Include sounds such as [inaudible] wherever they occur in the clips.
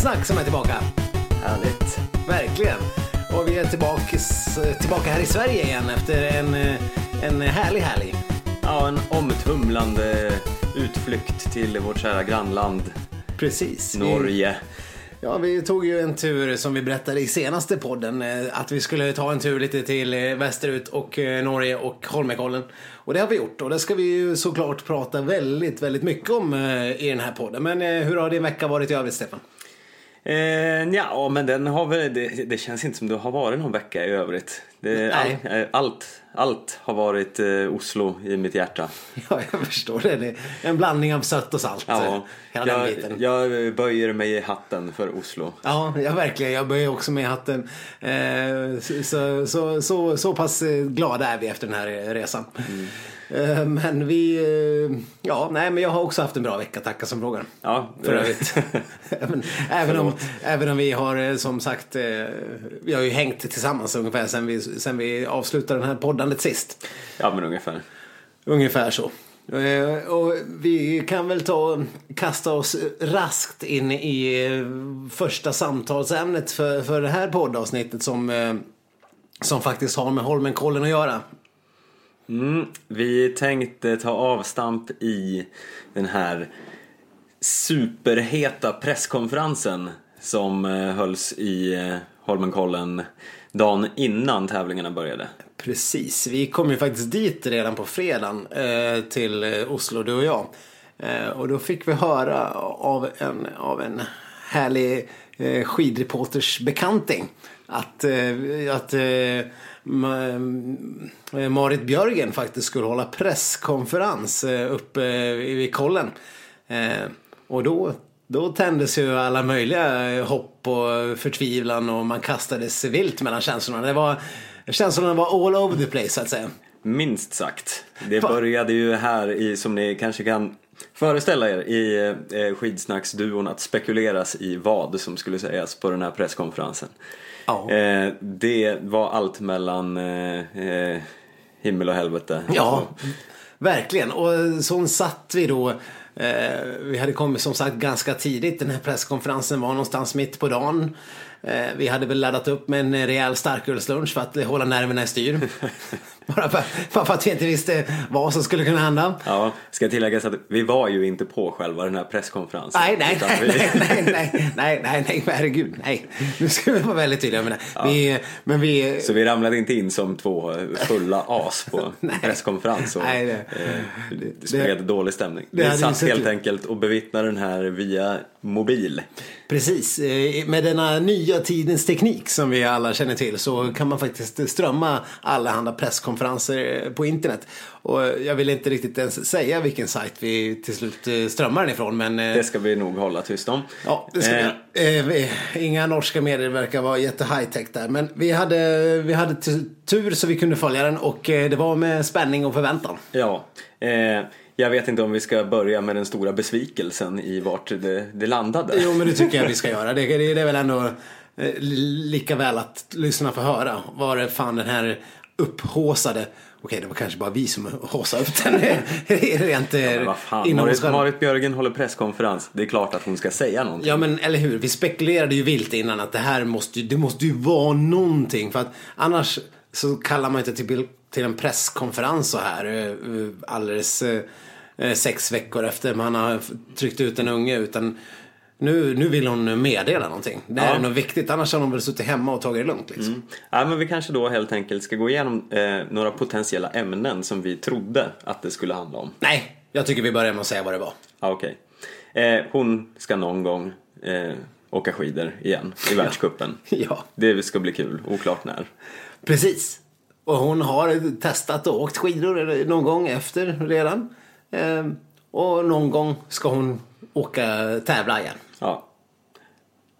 Skitsnack som är tillbaka. Härligt. Verkligen. Och vi är tillbaka, tillbaka här i Sverige igen efter en, en härlig helg. Ja, en omtumlande utflykt till vårt kära grannland Precis. Norge. ja, vi tog ju en tur som vi berättade i senaste podden. eh, Att vi skulle ta en tur lite till eh, västerut och eh, Norge och Holmenkollen. Och det har vi gjort och det ska vi ju såklart prata väldigt, väldigt mycket om i den här podden. Men hur har din vecka varit i övrigt Stefan? Eh, ja, men den har väl, det, det känns inte som det har varit någon vecka i övrigt. Det, all, eh, allt, allt har varit eh, Oslo i mitt hjärta. [laughs] Ja, jag förstår det. det är en blandning av sött och salt. eh, Ja, Hela den jag, biten. jag böjer mig i hatten för Oslo. Ja, ja, verkligen. Jag börjar också med hatten. Eh, så, så, så, så, pass eh, glada är vi efter den här resan. Eh, men vi, eh, ja, nej, men jag har också haft en bra vecka, tacka som frågar. Ja, För övrigt. [laughs] även, även, om, även om vi har eh, som sagt, eh, vi har ju hängt tillsammans ungefär sen vi, sen vi avslutade den här poddandet sist. Ja, men ungefär. Ungefär så. Eh, Och vi kan väl ta kasta oss raskt in i eh, första samtalsämnet för, för det här poddavsnittet som, eh, som faktiskt har med Holmenkollen att göra. Mm, vi tänkte ta avstamp i den här superheta presskonferensen som eh, hölls i eh, Holmenkollen dagen innan tävlingarna började. Precis, vi kom ju faktiskt dit redan på fredagen eh, till Oslo, du och jag. Och då fick vi höra av en, av en härlig skidreporters bekanting att, att Marit Björgen faktiskt skulle hålla presskonferens eh, uppe eh, vid kollen. Eh, och då, då tändes ju alla möjliga eh, hopp och förtvivlan och man kastades vilt mellan känslorna. Det var, känslorna var all over the place så att säga. Minst sagt. Det började ju här i, som ni kanske kan föreställa er, i eh, skidsnacksduon att spekuleras i vad som skulle sägas på den här presskonferensen. Ja. Eh, det var allt mellan eh, eh, himmel och helvete. Ja, verkligen. Och så satt vi då. Eh, vi hade kommit som sagt ganska tidigt. Den här presskonferensen var någonstans mitt på dagen. Eh, vi hade väl laddat upp med en rejäl starkölslunch för att hålla nerverna i styr. [laughs] bara, för, bara för att vi inte visste vad som skulle kunna hända. Ja, ska tilläggas att vi var ju inte på själva den här presskonferensen. Nej, nej, nej, vi- nej, nej, nej, nej, nej, nej, herregud, nej. Nu ska vi vara väldigt tydliga med det. Vi, men vi, Så vi ramlade inte in som två fulla as på [laughs] en presskonferens och Nej, det- eh, det spred dålig stämning. det vi satt helt enkelt och bevittnade den här via mobil. Precis, eh, med denna nya tidens teknik som vi alla känner till så kan man faktiskt strömma allehanda presskonferenser eh, på internet. Och jag vill inte riktigt ens säga vilken sajt vi till slut eh, strömmar den ifrån men eh, Det ska vi nog hålla tyst om. Ja, det ska Eh, vi. Eh. Inga norska medier verkar vara jätte high-tech där. Men vi hade, vi hade tur så vi kunde följa den och eh, det var med spänning och förväntan. Ja, eh, jag vet inte om vi ska börja med den stora besvikelsen i vart det, det landade. Jo, men det tycker jag vi ska göra. Det, det, det är väl ändå eh, lika väl att lyssna får höra vad det fan den här upphåsade Okej, det var kanske bara vi som håsade upp den [laughs] rent eh, vad fan, inom oss själva. Marit Björgen håller presskonferens. Det är klart att hon ska säga någonting. Ja men eller hur, vi spekulerade ju vilt innan att det här måste ju, det måste ju vara någonting. För att annars så kallar man inte till, till en presskonferens så här eh, eh, alldeles eh, eh, sex veckor efter man har tryckt ut en unge. Utan nu, nu vill hon meddela någonting. Det är Ja. något viktigt, annars har hon väl suttit hemma och tagit det lugnt liksom. Ja, men vi kanske då helt enkelt ska gå igenom eh, några potentiella ämnen som vi trodde att det skulle handla om. Nej, jag tycker vi börjar med att säga vad det var. Ja, okej. Eh, hon ska någon gång eh, åka skidor igen i [laughs] världscupen. [laughs] Ja, Det ska bli kul, oklart när. precis. Och hon har testat och åkt skidor någon gång efter redan. Eh, och någon gång ska hon åka tävla igen. Ja.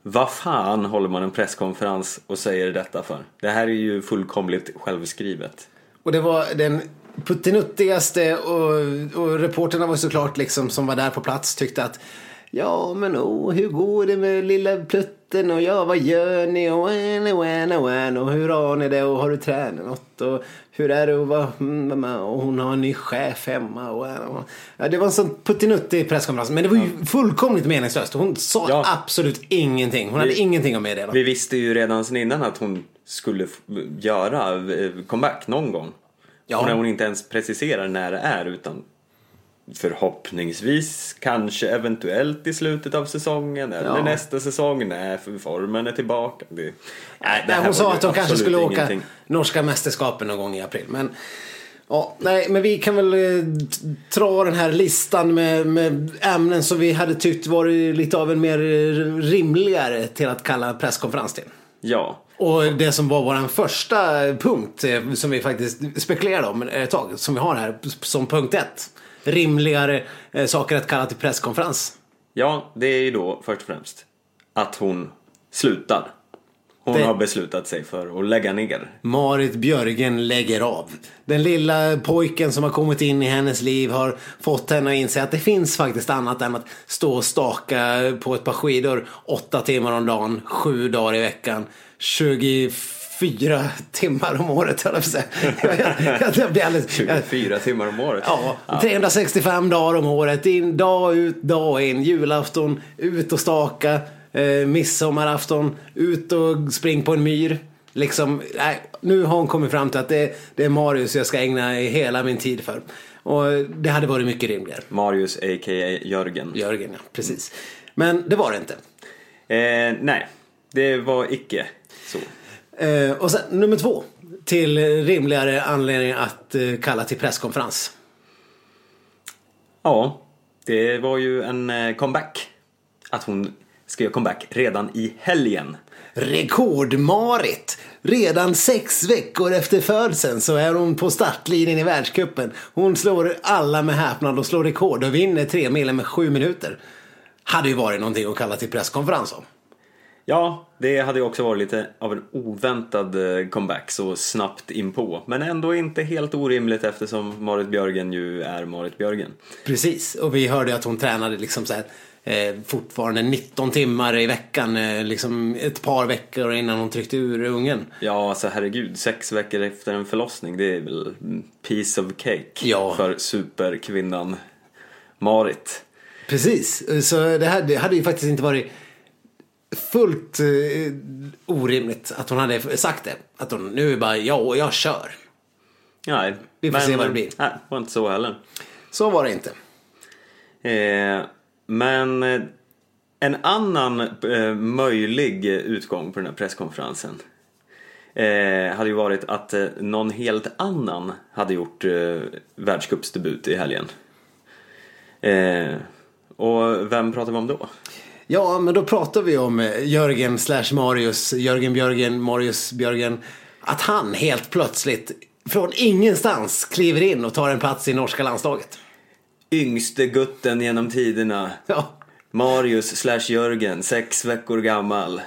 Vad fan håller man en presskonferens och säger detta för? Det här är ju fullkomligt självskrivet. Och det var den puttinuttigaste och, och reporterna var såklart liksom som var där på plats tyckte att Ja men oh, hur går det med lilla Plutt mitten och ja, vad gör ni och when, when, when, och hur har ni det och har du tränat något och hur är det att vara mm, och hon har en ny chef hemma och, och ja, det var en sån puttinuttig presskonferens men det var ju fullkomligt meningslöst. Hon sa Ja. absolut ingenting. Hon hade ingenting att meddela. Vi visste ju redan sedan innan att hon skulle göra eh, comeback någon gång. Ja. Och när hon inte ens preciserar när det är utan förhoppningsvis, kanske eventuellt i slutet av säsongen eller Ja. nästa säsong när för formen är tillbaka. Det, nej, Nej, hon sa att de kanske skulle åka ingenting. norska mästerskapen någon gång i april. Men, ja, nej, men vi kan väl eh, dra den här listan med, med ämnen som vi hade tyckt var lite av en mer eh, rimligare till att kalla presskonferens till. Ja, Och det som var vår första punkt eh, som vi faktiskt spekulerade om ett tag, som vi har här som punkt ett. Rimligare eh, saker att kalla till presskonferens. ja, det är ju då först och främst att hon slutar. Hon Det- har beslutat sig för att lägga ner. Marit Björgen lägger av. Den lilla pojken som har kommit in i hennes liv har fått henne att inse att det finns faktiskt annat än att stå och staka på ett par skidor åtta timmar om dagen, sju dagar i veckan, 24 timmar om året höll jag. Jag- jag- jag- blir alldeles- jag- 24 timmar om året. Ja, 365 dagar om året. In, dag ut, dag in. Julafton, ut och staka. Eh, midsommarafton, ut och spring på en myr. Liksom, nej, nu har hon kommit fram till att det, det är Marius jag ska ägna hela min tid för. Och det hade varit mycket rimligare. Marius a.k.a. Jörgen. Jörgen, ja. Precis. Men det var det inte. Eh, nej, det var icke så. Eh, och sen nummer två. Till rimligare anledning att eh, kalla till presskonferens. Ja, det var ju en eh, comeback. Att hon ska göra comeback redan i helgen. Rekordmarit! Redan sex veckor efter födseln så är hon på startlinjen i världscupen. Hon slår alla med häpnad och slår rekord och vinner tre milen med sju minuter. Hade ju varit någonting att kalla till presskonferens om. Ja, det hade ju också varit lite av en oväntad eh, comeback så snabbt inpå. Men ändå inte helt orimligt eftersom Marit Björgen ju är Marit Björgen. Precis, och vi hörde att hon tränade liksom så här, eh, fortfarande 19 timmar i veckan, eh, liksom ett par veckor innan hon tryckte ur ungen. Ja, alltså herregud, sex veckor efter en förlossning, det är väl piece of cake Ja. för superkvinnan Marit. Precis, så det hade, det hade ju faktiskt inte varit fullt eh, orimligt att hon hade sagt det. Att hon nu är bara, ja, jag kör. Nej, Vi får men, se vad det blir. Nej, det var inte så heller. Så var det inte. Eh, men eh, en annan eh, möjlig utgång på den här presskonferensen eh, hade ju varit att eh, någon helt annan hade gjort eh, världscupsdebut i helgen. Eh, och vem pratar vi om då? Ja, men då pratar vi om eh, Jörgen slash Marius, Jörgen Björgen, Marius Björgen. Att han helt plötsligt från ingenstans kliver in och tar en plats i norska landslaget. Yngste gutten genom tiderna. Ja, Marius slash Jörgen, sex veckor gammal.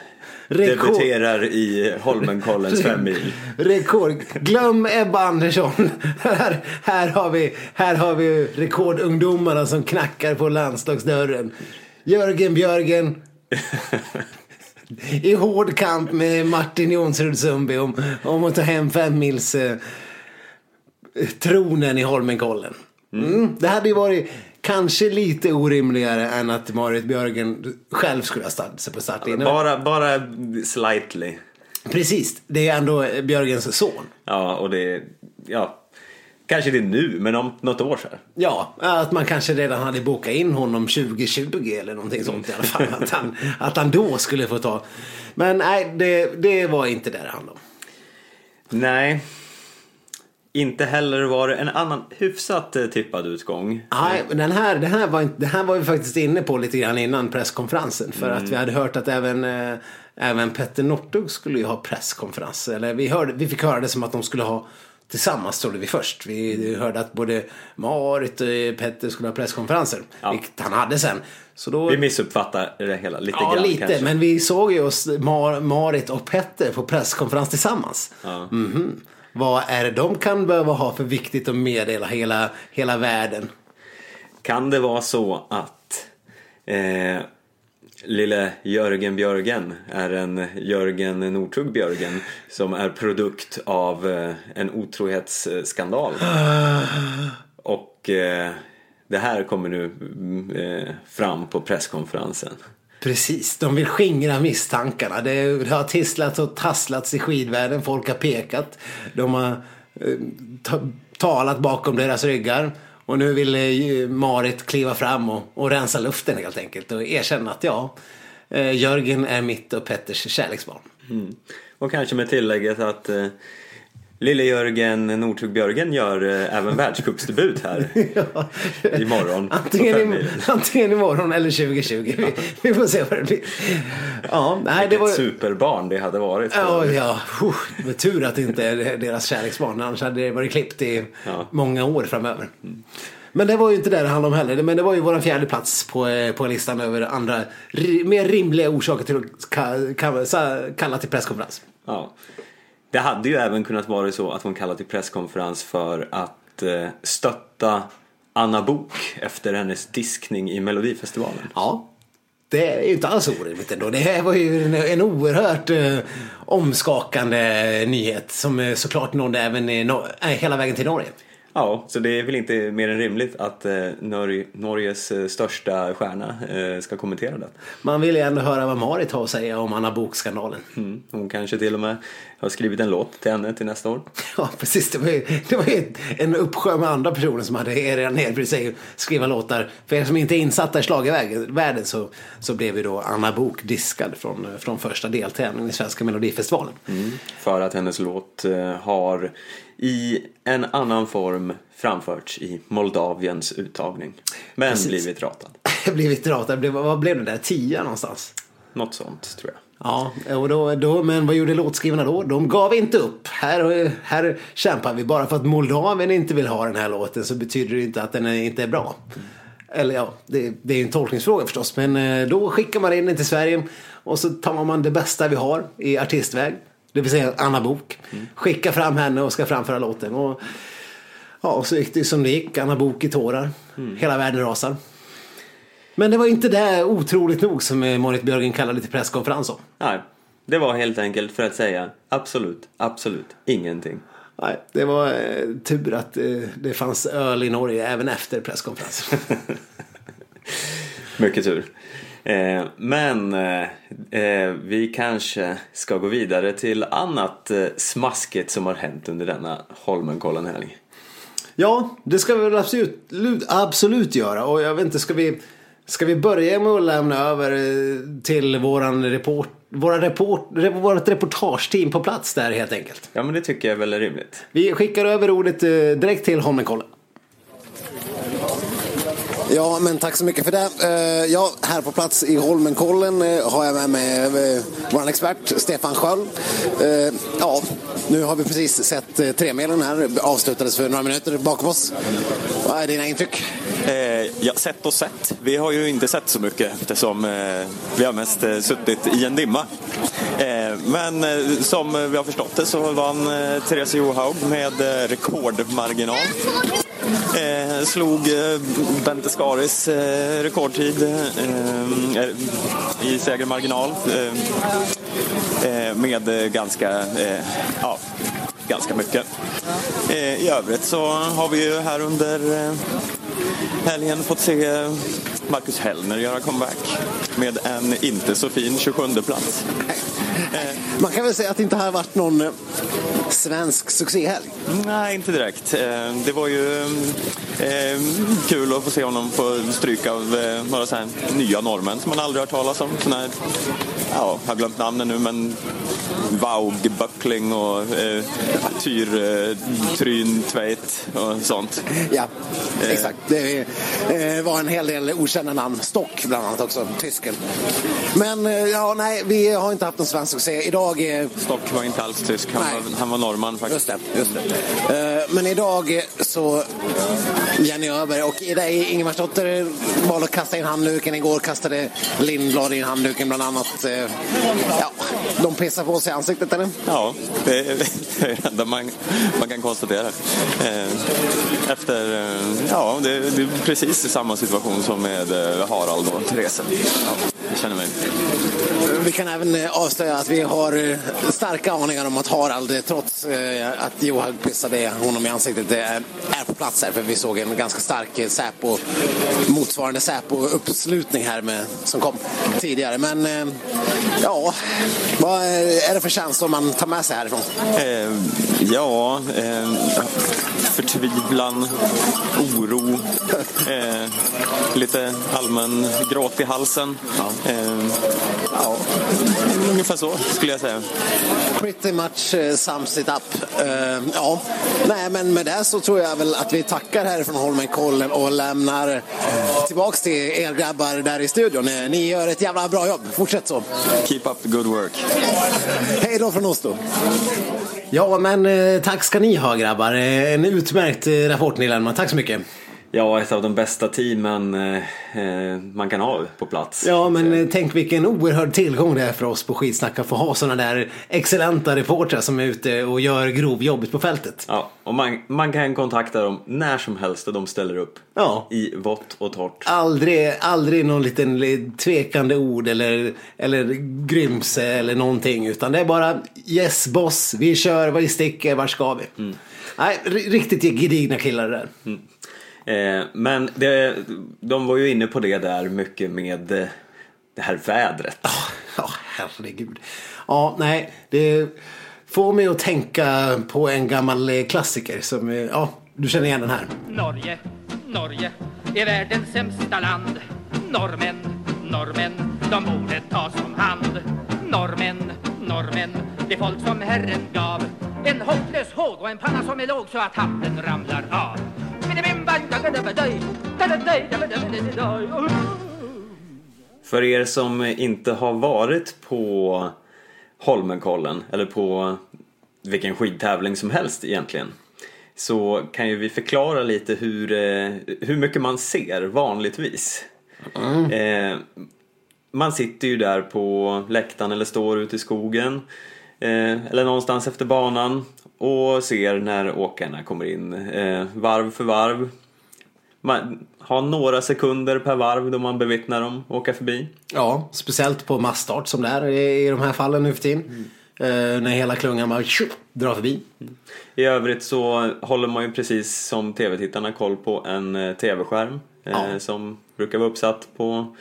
Rekord. Debuterar i Holmenkollens femmil. rekord. Glöm Ebba Andersson. här, här, har vi, här har vi rekordungdomarna som knackar på landslagsdörren. Jörgen Björgen. [laughs] I hård kamp med Martin Jonsrud Sundby om, om att ta hem femmils eh, tronen i Holmenkollen. Mm. Det hade ju varit kanske lite orimligare än att Marit Björgen själv skulle ha stannat sig på startlinjen. Bara, bara slightly. Precis, det är ändå Björgens son. Ja, och det ja, kanske det är nu, men om något år så här. Ja, att man kanske redan hade bokat in honom 2020 eller någonting sånt i alla fall. Att han, att han då skulle få ta. Men nej, det, det var inte det det handlade om. Nej. Inte heller var det en annan hyfsat eh, tippad utgång. Nej, den här, den här var, inte, den här var vi faktiskt inne på lite grann innan presskonferensen. För att vi hade hört att även, eh, även Petter Northug skulle ju ha presskonferens. Eller vi, hörde, vi fick höra det som att de skulle ha tillsammans trodde vi först. Vi hörde att både Marit och Petter skulle ha presskonferenser. Ja. Vilket han hade sen. Så då, Vi missuppfattar det hela lite Ja, grann lite. kanske. Men vi såg ju oss, Mar- Marit och Petter, på presskonferens tillsammans. Ja. Mhm. Vad är det de kan behöva ha för viktigt att meddela hela, hela världen? Kan det vara så att eh, lille Jörgen Björgen är en Jörgen Northug Björgen som är produkt av eh, en otrohetsskandal. Och eh, det här kommer nu mm, eh, fram på presskonferensen. Precis, de vill skingra misstankarna. Det har tisslats och tasslats i skidvärlden. Folk har pekat. De har eh, ta talat bakom deras ryggar. Och nu vill eh, Marit kliva fram och, och rensa luften helt enkelt. Och erkänna att ja, eh, Jörgen är mitt och Petters kärleksbarn. Mm. Och kanske med tillägget att eh, Lille Jörgen Northug Björgen gör eh, även världscupsdebut här [laughs] Ja. imorgon. Antingen, i, antingen imorgon eller 2020. Vi, vi får se vad det blir. Ja, nej, det var Vilket superbarn det hade varit. Ja, ja. Uh, med tur att det inte är deras kärleksbarn. Annars hade det varit klippt i Ja. många år framöver. Men det var ju inte det det handlade om heller. Men det var ju vår fjärde plats på, eh, på listan över andra mer rimliga orsaker till att kalla till presskonferens. Ja. Det hade ju även kunnat vara så att hon kallade till presskonferens för att eh, stötta Anna Bok efter hennes diskning i Melodifestivalen. Ja. Det är ju inte alls orimligt ändå. Det här var ju en, en oerhört eh, omskakande nyhet som eh, såklart nådde även i, no- äh, eh, hela vägen till Norge. Ja, så det är väl inte mer än rimligt att eh, Norge, Norges eh, största stjärna eh, ska kommentera det. Man vill ju ändå höra vad Marit har att säga om Anna Bok-skandalen. Mm. Hon kanske till och med har skrivit en låt till henne till nästa år. [laughs] Ja, precis. Det var ju, det var ju en uppsjö med andra personer som hade redan erbjudit sig att skriva låtar. För er som inte är insatta i schlagervärlden så, så blev ju då Anna Bok diskad från, från första deltävlingen i Svenska Melodifestivalen. För att hennes låt har i en annan form framförts i Moldaviens uttagning. Men Precis. blivit ratad. [laughs] blivit ratad. Vad blev det där? Tia någonstans? Något sånt tror jag. Ja, och då, då, men vad gjorde låtskrivarna då? De gav inte upp. Här, här kämpar vi. Bara för att Moldavien inte vill ha den här låten så betyder det inte att den inte är bra. Eller ja, det, det är en tolkningsfråga förstås. Men eh, då skickar man in den till Sverige och så tar man det bästa vi har i artistväg. Det vill säga Anna Bok. Skickar fram henne och ska framföra låten. Och, ja, och så gick det som det gick. Anna Bok i tårar. Hela världen rasar. Men det var inte det otroligt nog som eh, Marit Björgen kallade till presskonferens om. Nej, det var helt enkelt för att säga absolut, absolut ingenting. Nej, det var eh, tur att eh, det fanns öl i Norge även efter presskonferensen. [laughs] Mycket tur. Eh, men eh, eh, vi kanske ska gå vidare till annat eh, smaskigt som har hänt under denna Holmenkollen-helg. ja, det ska vi väl absolut, absolut göra. Och jag vet inte, ska vi, ska vi börja med att lämna över eh, till våran report, våra report, re- vårt reportageteam på plats där helt enkelt. Ja, men det tycker jag väl är rimligt. Vi skickar över ordet eh, direkt till Holmenkollen. Ja, men tack så mycket för det. Eh, ja, här på plats i Holmenkollen eh, har jag med mig eh, vår expert Stefan Sköld. Ja, nu har vi precis sett tremilen här, avslutades för några minuter bakom oss. Vad är dina intryck? Eh, ja, sett och sett. Vi har ju inte sett så mycket eftersom eh, vi har mest eh, suttit i en dimma. Eh, men eh, som vi har förstått det så vann eh, Therese Johaug med eh, rekordmarginal. Eh, slog eh, Bente Skaris eh, rekordtid eh, eh i segermarginal eh, eh, med ganska, eh, ja, ganska mycket. Eh, I övrigt så har vi ju här under eh, helgen fått se Marcus Hellner göra comeback med en inte så fin 27 plats. Man kan väl säga att det inte har varit någon eh, svensk succéhelg. Nej, inte direkt. Eh, Det var ju eh, kul att få se honom få stryka av eh, några så här nya norrmän som man aldrig hört talas om. Såna här, ja, jag har glömt namnen nu, men Vaug, Böckling och eh, Tyr, eh, Tryn, Tveit och sånt. Ja, exakt. Det eh, var en hel del okända namn. Stock bland annat också, tysken. Men eh, ja, nej, vi har inte haft någon svensk succé. Idag eh, Stock var inte alls tysk, han Nej. var, han var norrman faktiskt. Just det, just det. Men idag så Jenny Öberg och Ida Ingemarsdotter valde att kasta in handduken. Igår kastade Lindblad in handduken bland annat. Ja, de pissar på sig i ansiktet eller? Ja, det är [laughs] det är enda man, man kan konstatera. Efter, ja, det, det är precis samma situation som med eh, Harald och Therese. Ja, jag känner mig. Vi kan även eh, avslöja att vi har eh, starka aningar om att Harald, eh, trots att Johan pissade honom i ansiktet, är på plats här. För vi såg en ganska stark Säpo, motsvarande Säpo-uppslutning här med, som kom tidigare. Men ja, vad är det för känslor man tar med sig härifrån? Eh, ja, eh, förtvivlan, oro, eh, lite allmän gråt i halsen. Eh, ja, ungefär så skulle jag säga. Pretty much uh, sums it up. Eh, ja, nej men med det så tror jag väl att vi tackar härifrån Holmenkollen och lämnar tillbaks till er grabbar där i studion. Eh, Ni gör ett jävla bra jobb. Fortsätt så. Keep up the good work. Hej då från Oslo. Ja, men eh, tack ska ni ha grabbar. En utmärkt eh, rapport ni lämnar. Tack så mycket. Ja, ett av de bästa teamen eh, eh, man kan ha på plats. Ja, men eh, tänk vilken oerhörd tillgång det är för oss på Skitsnack att få ha sådana där excellenta reportrar som är ute och gör grovjobbet på fältet. Ja, och man, man kan kontakta dem när som helst och de ställer upp. Ja. I vått och torrt. Aldrig, aldrig någon liten li- tvekande ord eller, eller grymse eller någonting. Utan det är bara yes boss, vi kör, vi sticker, vart ska vi? Nej, ri- riktigt gedigna killar det där. Eh, men det, de var ju inne på det där mycket med eh, det här vädret. [laughs] Ja, herregud. Ja, nej, det får mig att tänka på en gammal eh, klassiker som, eh, ja, du känner igen den här. Norge, Norge är världens sämsta land. Norrmän, norrmän, de borde tas om hand. Norrmän, norrmän, det folk som Herren gav. En hopplös håg och en panna som är låg så att hatten ramlar av. För er som inte har varit på Holmenkollen eller på vilken skidtävling som helst egentligen så kan ju vi förklara lite hur, eh, hur mycket man ser vanligtvis. Eh, man sitter ju där på läktaren eller står ute i skogen eh, eller någonstans efter banan och ser när åkarna kommer in eh, varv för varv. Man har några sekunder per varv då man bevittnar dem åka förbi. Ja, speciellt på massstart som det är i de här fallen nu för tiden. Eh, när hela klungan bara tjup, drar förbi. I övrigt så håller man ju precis som tv-tittarna koll på en eh, tv-skärm eh, Ja. som brukar vara uppsatt på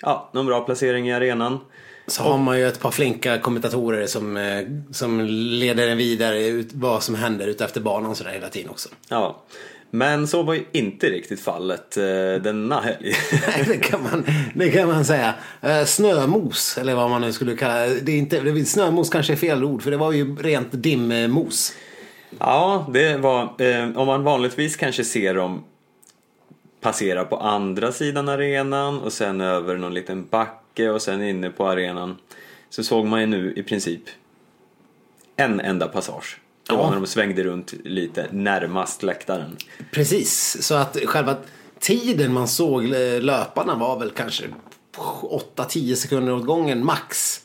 ja, någon bra placering i arenan. Så har man ju ett par flinka kommentatorer som, eh, som leder en vidare ut vad som händer ute efter banan sådär hela tiden också. Ja. Men så var ju inte riktigt fallet eh, denna helg. [laughs] Nej, det kan man, det kan man säga. Eh, snömos, eller vad man nu skulle kalla det. det. Är inte, snömos kanske är fel ord, för det var ju rent dimmos. Ja, det var, om man vanligtvis kanske ser dem passera på andra sidan arenan och sen över någon liten backe och sen inne på arenan så såg man ju nu i princip en enda passage. Det var Ja. när de svängde runt lite närmast läktaren. Precis, så att själva tiden man såg löparna var väl kanske 8-10 sekunder åt gången max.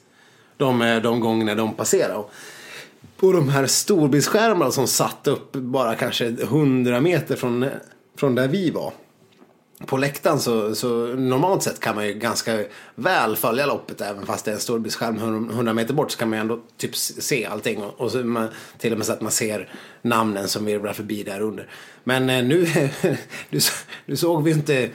De, de gångerna de passerade. Och på de här storbildsskärmarna som satt upp bara kanske 100 meter från, från där vi var. På läktaren så, så normalt sett kan man ju ganska väl följa loppet även fast det är en storbildsskärm 100 meter bort så kan man ju ändå typ se allting och, och så man, till och med så att man ser namnen som virvlar förbi där under. Men eh, nu, [laughs] du, du, såg vi inte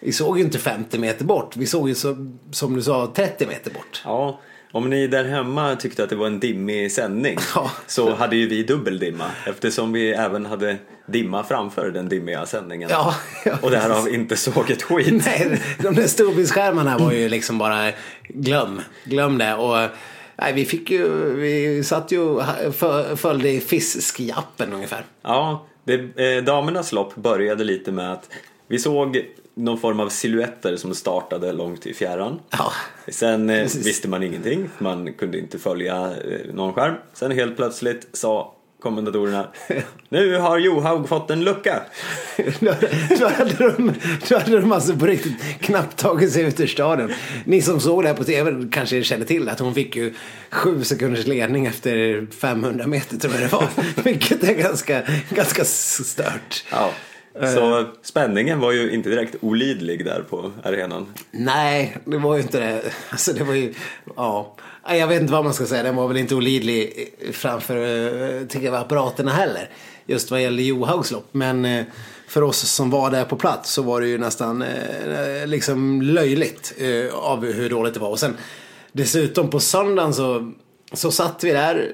vi såg ju inte 50 meter bort. Vi såg ju så, som du sa 30 meter bort. Ja, om ni där hemma tyckte att det var en dimmig sändning Ja. så hade ju vi dubbeldimma eftersom vi även hade dimma framför den dimmiga sändningen. Ja, ja, och därav inte såg ett skit. [laughs] Nej, de där storbildsskärmarna var ju liksom bara glöm. Glöm det. Och, nej, vi fick ju, vi satt ju följde i Fiski-appen ungefär. Ja, det, eh, damernas lopp började lite med att vi såg någon form av silhuetter som startade långt i fjärran. Ja, Sen eh, visste man ingenting, man kunde inte följa eh, någon skärm. Sen helt plötsligt sa kommentatorerna. [laughs] Nu har Johaug fått en lucka. [laughs] då, hade de, då hade de alltså på riktigt knappt tagit sig ut ur staden. Ni som såg det här på tv kanske känner till att hon fick ju sju sekunders ledning efter 500 meter tror jag det var. [laughs] Vilket är ganska, ganska stört. Ja. Så spänningen var ju inte direkt olidlig där på arenan. Nej, det var ju inte det. Alltså det var ju, ja. Jag vet inte vad man ska säga. Den var väl inte olidlig framför eh, tv-apparaterna heller. Just vad gäller Johaugs lopp. Men eh, för oss som var där på plats så var det ju nästan eh, liksom löjligt eh, av hur dåligt det var. Och sen dessutom på söndagen så, så satt vi där.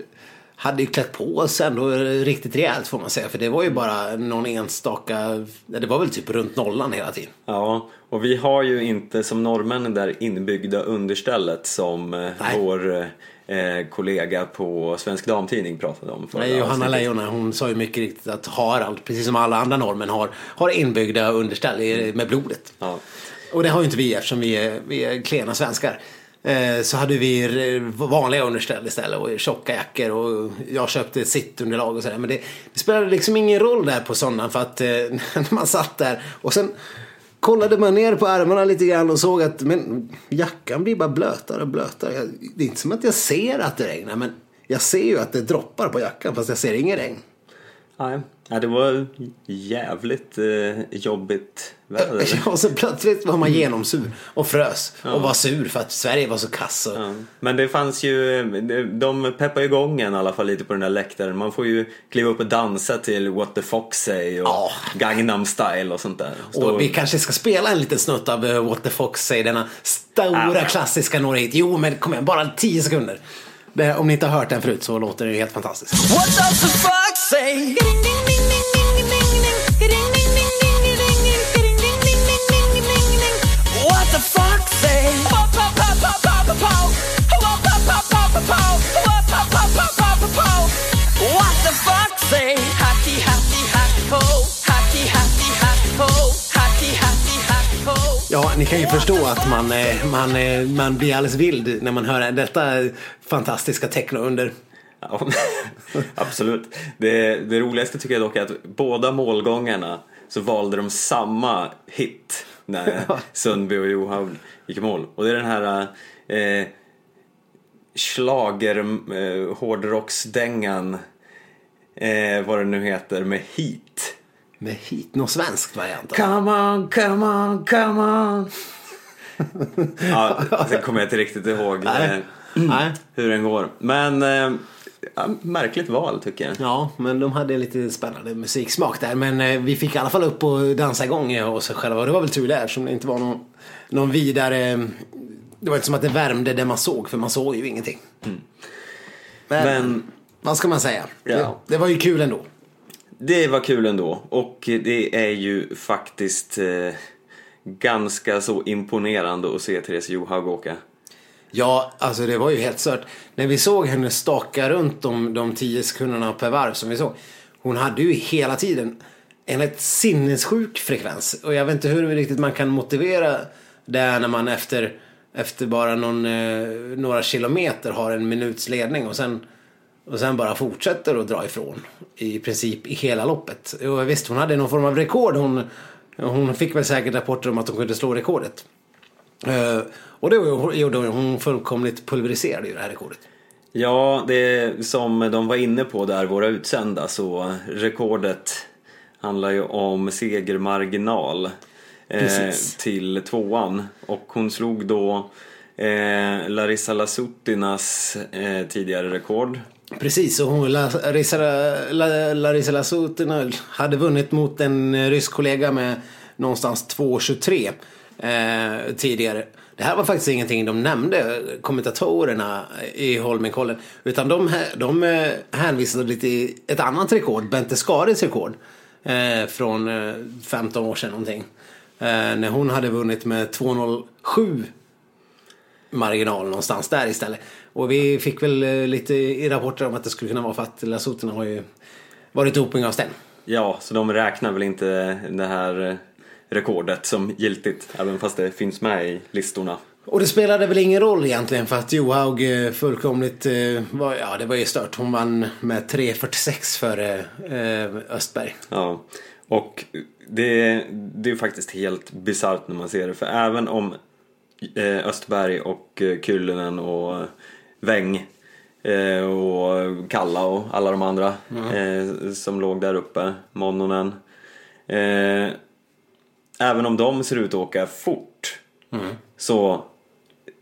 Hade ju klätt på oss ändå riktigt rejält får man säga. För det var ju bara någon enstaka, det var väl typ runt nollan hela tiden. Ja, och vi har ju inte som norrmännen där inbyggda understället som eh, Nej. vår eh, kollega på Svensk Damtidning pratade om. Nej, Johanna. Leijona hon sa ju mycket riktigt att Harald, precis som alla andra norrmän, har, har inbyggda underställ med blodet. Ja. Och det har ju inte vi eftersom vi är, vi är klena svenskar. Eh, så hade vi vanliga underställ istället och tjocka jackor och jag köpte sittunderlag och sådär. Men det, det spelade liksom ingen roll där på söndagen för att eh, [laughs] när man satt där och sen kollade man ner på armarna lite grann och såg att men, jackan blir bara blötare och blötare. Jag, det är inte som att jag ser att det regnar men jag ser ju att det droppar på jackan fast jag ser ingen regn. Nej, ja, det var jävligt eh, jobbigt väder. [laughs] Och så plötsligt var man genomsur och frös och var sur för att Sverige var så kass. Och, Ja. Men det fanns ju, de peppar igång en i alla fall lite på den där läktaren. Man får ju kliva upp och dansa till What the Fox Say och Ja. Gangnam Style och sånt där. Stå- Och vi kanske ska spela en liten snutt av eh, What the Fox säger denna stora klassiska några hit. Jo men kom igen, bara 10 sekunder. Det, om ni inte har hört den förut så låter det helt fantastiskt. What does the fox say? What the? What the ho. Ho. Ho. Ja, ni kan ju förstå att man, man, man blir alldeles vild när man hör detta fantastiska techno-under. Ja, [laughs] absolut. Det, det roligaste tycker jag dock är att båda målgångarna så valde de samma hit när [laughs] Sundby och Johaug gick i mål. Och det är den här eh, schlager eh, hårdrocksdängan eh, vad det nu heter med Heat. Med hit, någon svensk variant. Come on, come on, come on. [laughs] ja, sen kommer jag inte riktigt ihåg Nej. Eh, Nej. hur den går. Men eh, ja, märkligt val tycker jag. Ja, men de hade lite spännande musiksmak där. Men eh, vi fick i alla fall upp och dansa igång eh, oss själva. Och det var väl tur där som det inte var någon, någon vidare... Det var inte som att det värmde det man såg, för man såg ju ingenting. Men, Men- vad ska man säga? Ja. Det, det var ju kul ändå. Det var kul ändå och det är ju faktiskt eh, ganska så imponerande att se Therese Johaug åka. Ja, alltså det var ju helt stört. När vi såg henne staka runt de, de tio sekunderna per varv som vi såg. Hon hade ju hela tiden en ett sinnessjuk frekvens. Och jag vet inte hur riktigt man kan motivera det när man efter, efter bara någon, eh, några kilometer har en minuts ledning och sen, och sen bara fortsätter att dra ifrån. I princip i hela loppet. Och visst, hon hade någon form av rekord. Hon, hon fick väl säkert rapporter om att hon kunde slå rekordet. Eh, och det gjorde hon, hon fullkomligt pulveriserade ju det här rekordet. Ja, det som de var inne på där, våra utsända, så rekordet handlar ju om segermarginal eh, till tvåan. Och hon slog då eh, Larissa Lasutinas eh, tidigare rekord. Precis, och hon, Larissa, La- Larissa Lasutina hade vunnit mot en rysk kollega med någonstans 2.23 eh, tidigare. Det här var faktiskt ingenting de nämnde, kommentatorerna i Holmenkollen. Utan de, de eh, hänvisade hänvisade till ett annat rekord, Bente Skaris rekord. Eh, från eh, 15 år sedan någonting. Eh, när hon hade vunnit med 2.07 marginal någonstans där istället. Och vi fick väl eh, lite i rapporter om att det skulle kunna vara för att Lasutina har ju varit dopingavstängd. Ja, så de räknar väl inte det här eh, rekordet som giltigt, även fast det finns med i listorna. Och det spelade väl ingen roll egentligen för att Johaug eh, fullkomligt eh, var, ja det var ju stört. Hon vann med 3.46 före eh, Östberg. Ja, och det, det är faktiskt helt bisarrt när man ser det. För även om Östberg och Kyllönen och Weng och Kalla och alla de andra eh, som låg där uppe, Monnonen. Även om de ser ut att åka fort så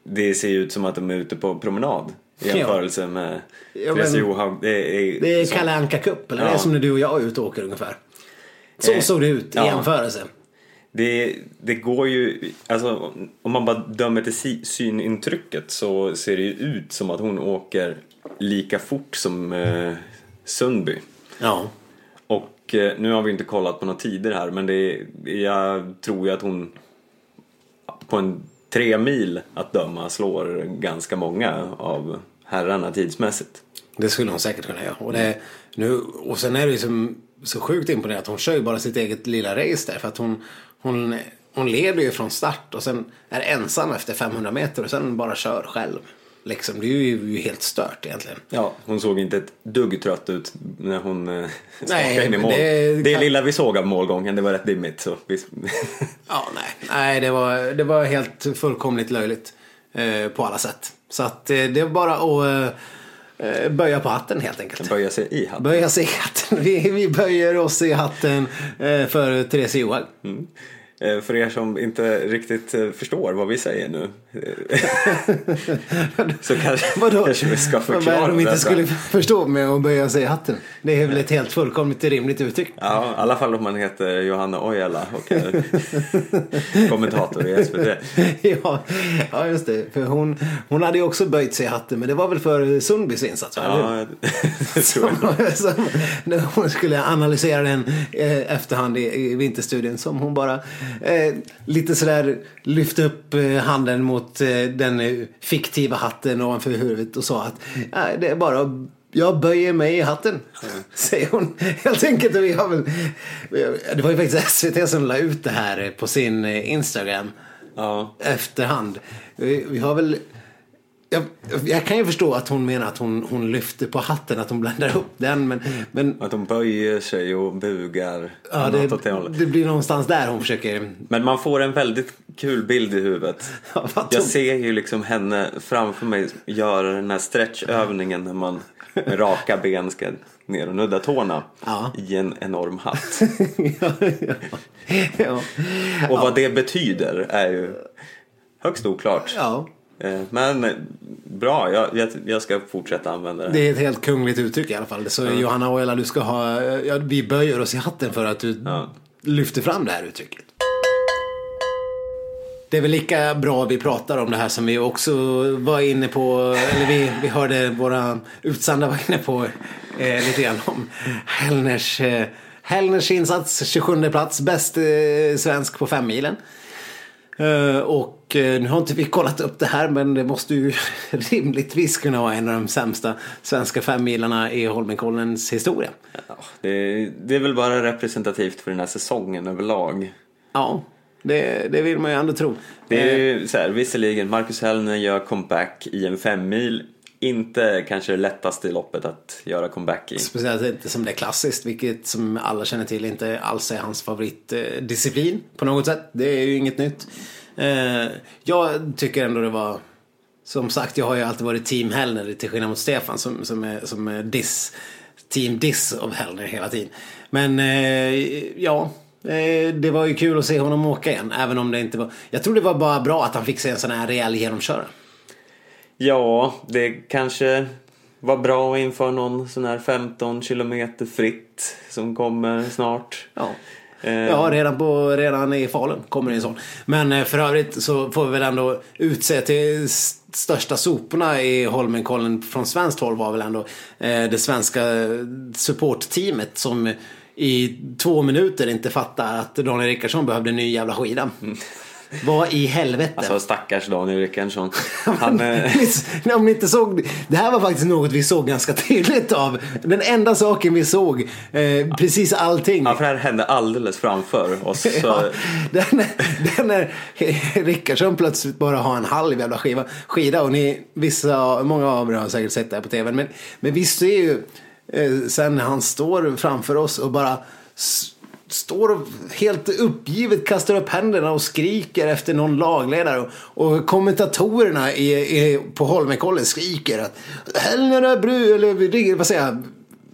det ser ut som att de är ute på promenad i Ja. jämförelse med Ja, Therese Johaug. Det är, Det är så- Kalle Anka Cup, eller det är Ja. som när du och jag är ute och åker ungefär. Så Eh, såg det ut i ja. jämförelse. Det, det går ju, alltså om man bara dömer till synintrycket så ser det ju ut som att hon åker lika fort som eh, Sundby. Ja. Och eh, nu har vi inte kollat på några tider här men det, jag tror ju att hon på en tre mil att döma slår ganska många av herrarna tidsmässigt. Det skulle hon säkert kunna göra. Och, det, nu, och sen är det ju som, så sjukt imponerande att hon kör ju bara sitt eget lilla race där. För att hon, hon, hon leder ju från start och sen är ensam efter 500 meter och sen bara kör själv. Liksom, det är ju helt stört egentligen. Ja, hon såg inte ett dugg trött ut när hon eh, Nej, in i mål. det Det, kan- lilla vi såg av målgången, det var rätt dimmigt. Så vi... Ja, nej. Nej, det var, det var helt fullkomligt löjligt. Eh, på alla sätt. Så att eh, det var bara att eh, böja på hatten helt enkelt. böja sig i hatten. Böja sig i hatten. [laughs] Vi, vi böjer oss i hatten eh, för Therese Johaug. Eh, För er som inte riktigt eh, förstår vad vi säger nu eh, [laughs] så kanske, Vadå? kanske vi ska Vad är förklara de inte detta. skulle förstå med att böja sig i hatten? Det är väl ett helt fullkomligt rimligt uttryck. Ja, i alla fall om man heter Johanna Ojala och är kommentator i SVT. [laughs] ja, ja, just det. För hon, hon hade ju också böjt sig i hatten. Men det var väl för Sundbys insats? va? Ja, det tror [laughs] jag. Som, som, när hon skulle analysera den eh, efterhand i, i vinterstudien som hon bara eh, lite sådär lyfte upp eh, handen mot eh, den eh, fiktiva hatten ovanför huvudet och sa att "Nej, det är bara jag böjer mig i hatten, säger hon [laughs] helt enkelt. Och vi har väl, det var ju faktiskt [laughs] SVT som la ut det här på sin Instagram Ja. efterhand. Vi har väl... Jag, jag kan ju förstå att hon menar att hon, hon lyfter på hatten, att hon bländar upp den. Men, men Att de böjer sig och bugar. ja, det det, blir någonstans där hon försöker... Men man får en väldigt kul bild i huvudet. [laughs] Ja, Jag ser ju liksom henne framför mig göra den här stretchövningen när man med raka ben ska ner och nudda tårna Ja. i en enorm hatt. [laughs] Och vad det betyder är ju högst oklart. ja, Men eh, bra, jag, jag, jag ska fortsätta använda det. det är ett helt kungligt uttryck i alla fall. Så Johanna Oela, du ska ha... Ja, vi böjer oss i hatten för att du Ja. lyfter fram det här uttrycket. Det är väl lika bra vi pratar om det här som vi också var inne på, eller vi, vi hörde våra utsända var inne på eh, lite grann om Hellners, eh, Hellners insats, 27 plats, bäst eh, svensk på femmilen. Eh, och eh, nu har inte vi kollat upp det här men det måste ju [laughs] rimligtvis kunna vara en av de sämsta svenska femmilarna i Holmenkollens historia. Ja, det, det är väl bara representativt för den här säsongen överlag. Ja, det, det vill man ju ändå tro. Det är Eh, ju så här, visserligen, Marcus Hellner gör comeback i en femmil. Inte kanske det lättaste loppet att göra comeback i. Speciellt inte som det är klassiskt, vilket som alla känner till inte alls är hans favoritdisciplin på något sätt. Det är ju inget nytt. Eh, jag tycker ändå det var, som sagt, jag har ju alltid varit team Hellner till skillnad mot Stefan som, som är, som är diss, team diss av Hellner hela tiden. Men eh, ja, eh, det var ju kul att se honom åka igen, även om det inte var, jag tror det var bara bra att han fick se en sån här rejäl genomkörare. Ja, det kanske var bra inför någon sån här 15 kilometer fritt som kommer snart. Ja. Eh, Ja, redan, på, redan i Falun kommer det en sån. Men eh, för övrigt så får vi väl ändå utse till största soporna i Holmenkollen från svenskt håll var väl ändå eh, det svenska supportteamet som i två minuter inte fattar att Daniel Rickardsson behövde en ny jävla skida. Vad i helvete? Alltså stackars Daniel Rickardsson. [laughs] Han, eh, [laughs] Om ni inte såg, det här var faktiskt något vi såg ganska [laughs] tydligt av. Den enda saken vi såg, eh, precis allting. ja, för det här hände alldeles framför oss. Så, Ja, den, den när Rickardsson plötsligt bara har en halv jävla skiva, skida och ni, vissa, många av er har säkert sett det här på tv. Men, men vi ser ju eh, sen när han står framför oss och bara s- står och helt uppgivet kastar upp händerna och skriker efter någon lagledare. Och, och kommentatorerna i, i, på Holmenkollen skriker att Hellner Bru, eller vad säger jag,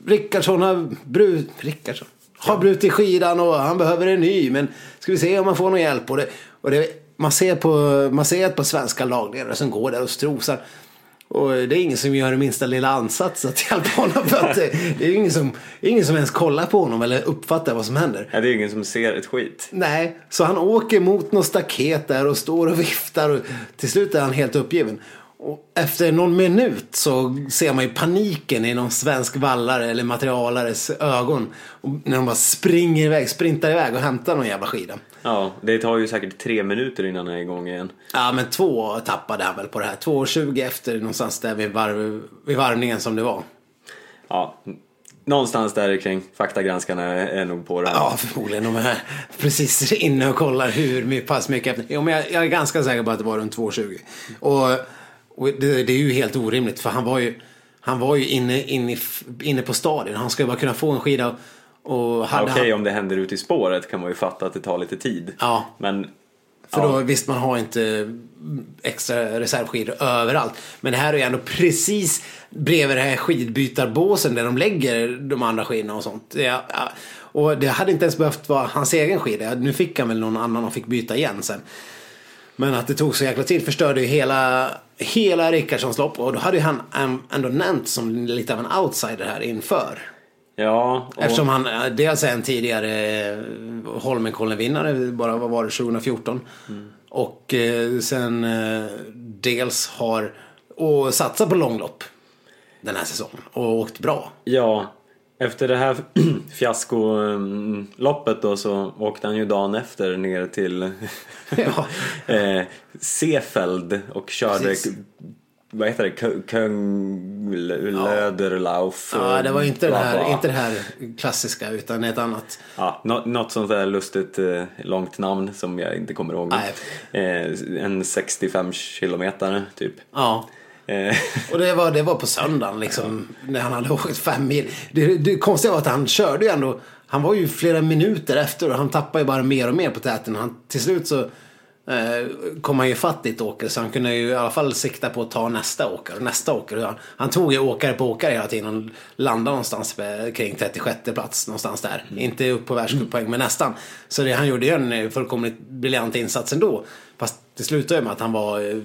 Rickardsson har bru, Rickardsson har brutit skidan och han behöver en ny. Men ska vi se om man får någon hjälp. Och det, och det, man, ser på, man ser par svenska lagledare som går där och strosar. Och det är ingen som gör det minsta lilla ansats att hjälpa honom. För att det, det är ingen som, ingen som ens kollar på honom eller uppfattar vad som händer. ja, det är ingen som ser ett skit. Nej, så han åker mot något staket där och står och viftar och till slut är han helt uppgiven. Och efter någon minut så ser man ju paniken i någon svensk vallare eller materialares ögon. Och när de bara springer iväg, sprintar iväg och hämtar någon jävla skida. Ja, det tar ju säkert tre minuter innan han är igång igen. Ja, men två tappade han väl på det här. 2.20 efter någonstans där vid, varv, vid varvningen som det var. Ja, någonstans där kring. Faktagranskarna är, nog på det. här. Ja, förmodligen. De är precis inne och kollar hur pass mycket efter. Jo, men jag, jag är ganska säker på att det var runt 2,20. Och, och det, det är ju helt orimligt för han var ju, han var ju inne, inne, inne på stadion. Han ju bara kunna få en skida. Okej, han, om det händer ute i spåret kan man ju fatta att det tar lite tid. Ja. Men för ja, då visst, man har inte extra reservskidor överallt. Men det här är ju ändå precis bredvid det här skidbytarbåsen där de lägger de andra skidorna och sånt. Ja, ja. Och det hade inte ens behövt vara hans egen skida. Nu fick han väl någon annan och fick byta igen sen. Men att det tog så jäkla tid förstörde ju hela, hela Rickardssons lopp. Och då hade ju han ändå nämnt som lite av en outsider här inför. Ja, och, Eftersom han eh, dels är en tidigare eh, Holmenkollen-vinnare, bara vad var det, 2014. Och eh, sen dels har och satsat på långlopp den här säsongen och åkt bra. ja, efter det här [clears throat] fiaskoloppet då så åkte han ju dagen efter ner till [laughs] Ja. [laughs] Seefeld och körde Precis. Vad heter det? Kö- Könglöderlauf. Ja, det var inte bla, här, inte det här klassiska utan ett annat. Ja, nå- något sånt där lustigt eh, långt namn som jag inte kommer ihåg. Nej. Eh, en 65 kilometer typ. Ja. Eh, Och det var, det var på söndagen liksom, när han hade åkt fem mil. Det, det konstiga var att han körde ju ändå, han var ju flera minuter efter och han tappade ju bara mer och mer på täten. Han, till slut så eh, kom han ju fatt i ett åker så han kunde ju i alla fall sikta på att ta nästa åkare och nästa åkare. Han, han tog ju åkare på åkare hela tiden och landade någonstans kring 36 plats någonstans där. Inte upp på världscuppoäng men nästan. Så det, han gjorde ju en fullkomligt briljant insats ändå. Fast det slutade ju med att han var eh,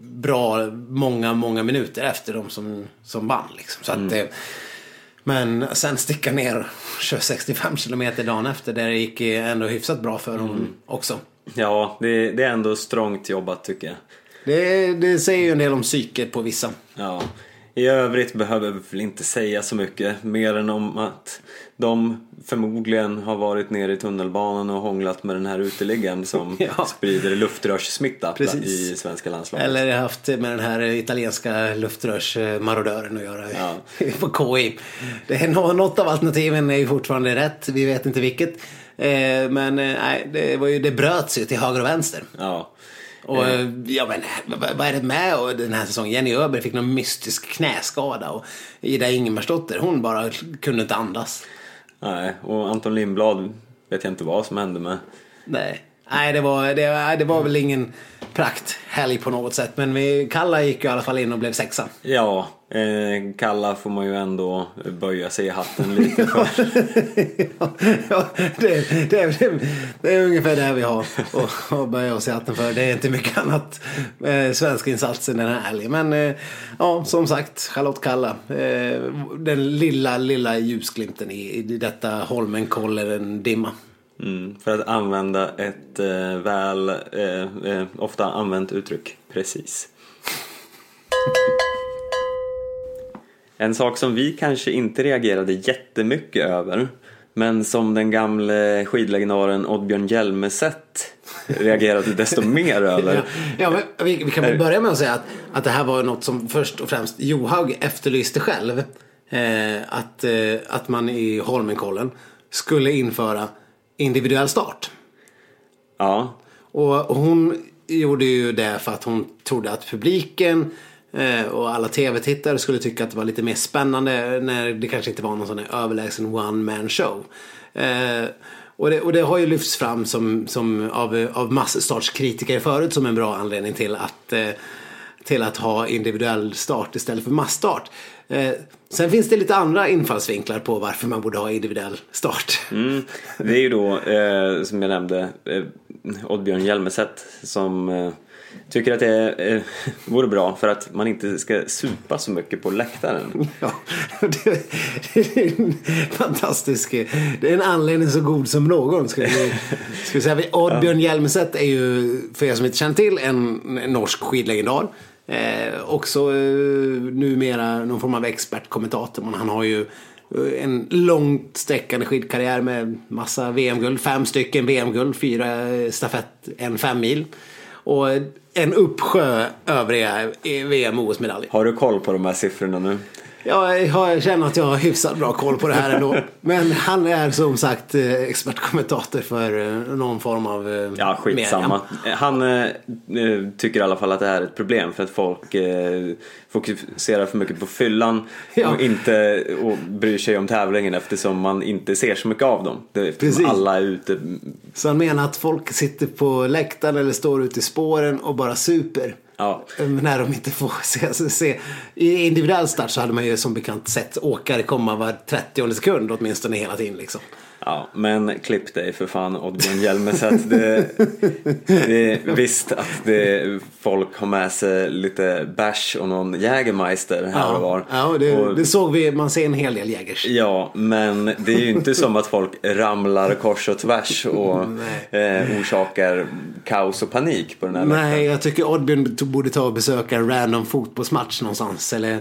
bra många, många minuter efter de som, som vann. Liksom. Så att, eh, men sen sticka ner och köra 65 kilometer dagen efter. Där det gick ändå hyfsat bra för honom också. Ja, det, det är ändå strångt jobbat tycker jag. Det, det säger ju en del om psyket på vissa. Ja. I övrigt behöver vi väl inte säga så mycket mer än om att de förmodligen har varit nere i tunnelbanan och hånglat med den här uteliggaren som [laughs] Ja. sprider luftrörssmitta Precis. i svenska landslaget. Eller haft med den här italienska luftrörsmarodören att göra Ja. [laughs] på KI. Det är nå- något av alternativen är ju fortfarande rätt. Vi vet inte vilket. Eh, Men eh, nej, det, var ju, det bröts ju till höger och vänster. Ja. Och eh, ja men vad är det med och den här säsongen? Jenny Öberg fick någon mystisk knäskada och Ida Ingemarsdotter hon bara kunde inte andas. Nej, och Anton Lindblad vet jag inte vad som hände med. Nej. Nej, det var, det, det var väl ingen prakthelg på något sätt. Men vi, Kalla gick ju i alla fall in och blev sexa. Ja, eh, Kalla får man ju ändå böja sig i hatten lite för. [laughs] ja, det, det, det, det är ungefär det vi har att- böja oss i hatten för. Det är inte mycket annat eh, svensk insats den här helgen. Men eh, ja, som sagt, Charlotte Kalla. Eh, den lilla, lilla ljusglimten i, i detta Holmenkollen-dimma. Mm, för att använda ett eh, väl eh, eh, ofta använt uttryck. Precis. En sak som vi kanske inte reagerade jättemycket över Men som den gamle skidlegendaren Oddbjörn Hjelmeset reagerade desto mer över. [laughs] Ja, ja, vi, vi kan väl börja med att säga att, att det här var något som först och främst Johaug efterlyste själv. Eh, att, eh, att man i Holmenkollen skulle införa individuell start. Ja, Och, och hon gjorde ju det för att hon trodde att publiken eh, och alla tv-tittare skulle tycka att det var lite mer spännande när det kanske inte var någon sån här överlägsen one man show. Eh, och, det, och det har ju lyfts fram som, som av, av massstartskritiker förut som en bra anledning till att, eh, till att ha individuell start istället för massstart. Eh, sen finns det lite andra infallsvinklar på varför man borde ha individuell start. mm. det är ju då eh, som jag nämnde eh, Oddbjörn Hjelmeset som eh, tycker att det eh, vore bra för att man inte ska supa så mycket på läktaren. [laughs] Ja, det, det är en fantastisk... Det är en anledning så god som någon. Vi, ska vi säga. [laughs] Oddbjörn Hjelmeset är ju, för er som inte känner till, en norsk skidlegendar. Eh, också eh, numera någon form av expertkommentator. Men han har ju eh, en långt sträckande skidkarriär med massa VM-guld. Fem stycken VM-guld, fyra eh, stafett, en fem mil. Och eh, en uppsjö övriga VM och OS-medaljer. Har du koll på de här siffrorna nu? Ja, jag känner att jag har hyfsat bra koll på det här ändå. Men han är som sagt eh, expertkommentator för eh, någon form av eh, Ja, skitsamma. media. Han eh, tycker i alla fall att det här är ett problem för att folk eh, fokuserar för mycket på fyllan Ja. och inte och bryr sig om tävlingen eftersom man inte ser så mycket av dem. Eftersom Precis. alla är ute. Så han menar att folk sitter på läktaren eller står ute i spåren och bara super. Ja. När de inte får se, se, se. I individuell start så hade man ju som bekant sett åkare komma var 30 sekund åtminstone hela tiden liksom. Ja, men klipp dig för fan Oddbjörn Hjelmeset. Det, det är visst att det, folk har med sig lite bärs och någon Jägermeister här och var. ja det, Och- det såg vi. Man ser en hel del jägers. Ja, men det är ju inte som att folk ramlar kors och tvärs och eh, orsakar kaos och panik på den här Nej, läktaren. jag tycker Oddbjörn borde ta och besöka en random fotbollsmatch någonstans. Eller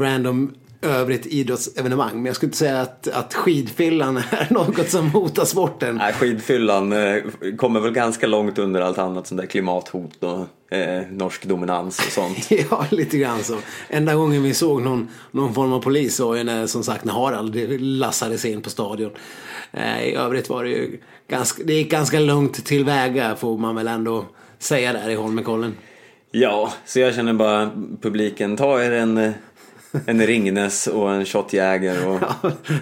random övrigt idrottsevenemang. Men jag skulle inte säga att, att skidfyllan [laughs] är något som hotar sporten. Nej, skidfyllan eh, kommer väl ganska långt under allt annat sånt där klimathot och eh, norsk dominans och sånt. [laughs] Ja, lite grann så. Enda gången vi såg någon, någon form av polis var ju när, som sagt, när Harald lassades in på stadion. Eh, I övrigt var det ju ganska, det gick ganska lugnt tillväga får man väl ändå säga där i Holmenkollen. Ja, så jag känner bara publiken, ta er en, eh, en Ringnes och en shot Jäger och,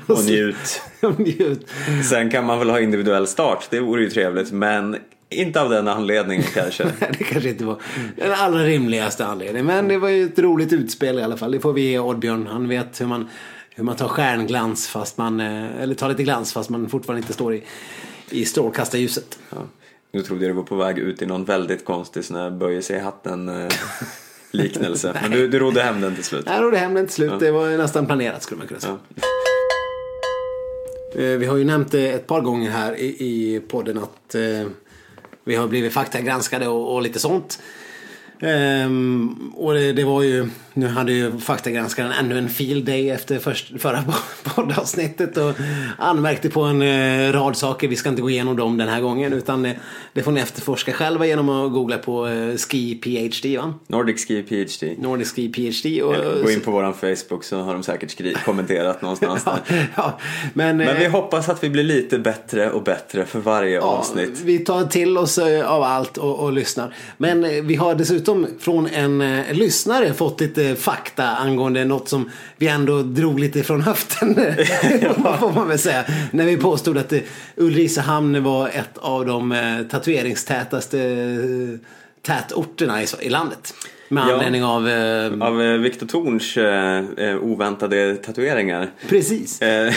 och njut. [laughs] Njut. Sen kan man väl ha individuell start, det vore ju trevligt, men inte av den anledningen kanske. [laughs] Nej, det kanske inte var den allra rimligaste anledningen. Men det var ju ett roligt utspel i alla fall. Det får vi ge Oddbjörn. Han vet hur man, hur man tar stjärnglans fast man, eh, eller tar lite glans fast man fortfarande inte står i, i strålkastarljuset. Ja. Nu trodde jag du var på väg ut i någon väldigt konstig sån här böjer sig i hatten eh, [laughs] liknelse. Men du, du rodde hem den till slut. Och det hem den till slut. Det var nästan planerat skulle man kunna säga. Ja. Eh, Vi har ju nämnt det ett par gånger här i, i podden att eh, vi har blivit faktagranskade och, och lite sånt. Ehm, och det, det var ju, nu hade ju faktagranskaren ännu en field day efter först, förra [laughs] poddavsnittet och anmärkte på en eh, rad saker. Vi ska inte gå igenom dem den här gången utan det, det får ni efterforska själva genom att googla på eh, Ski PhD va? Nordic Ski PhD. Nordic Ski PhD. Och, Eller Gå in på våran Facebook så har de säkert skri- kommenterat någonstans [laughs] ja, där. ja, men, Men vi eh, hoppas att vi blir lite bättre och bättre för varje avsnitt. Vi tar till oss eh, av allt och, och lyssnar. Men eh, vi har dessutom från en eh, lyssnare fått lite fakta angående något som vi ändå drog lite från höften. [laughs] får man väl säga. När vi påstod att eh, Ulricehamn var ett av de eh, tatueringstätaste eh, tätorterna i, i landet. Med Ja. anledning av... Eh, Av Viktor Torns eh, oväntade tatueringar. Precis. Eh,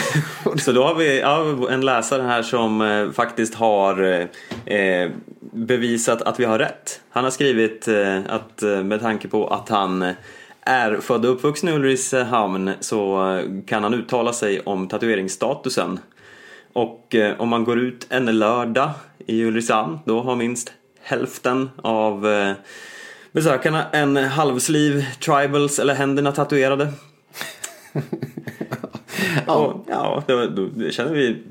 så då har vi ja, en läsare här som faktiskt har bevisat att vi har rätt. Han har skrivit att med tanke på att han är född och uppvuxen i Ulricehamn så kan han uttala sig om tatueringsstatusen. Och eh, om man går ut en lördag i Ulricehamn då har minst hälften av eh, besökarna en halvsliv, tribals eller händerna tatuerade. [laughs] Ja. Och, ja, då, då känner vi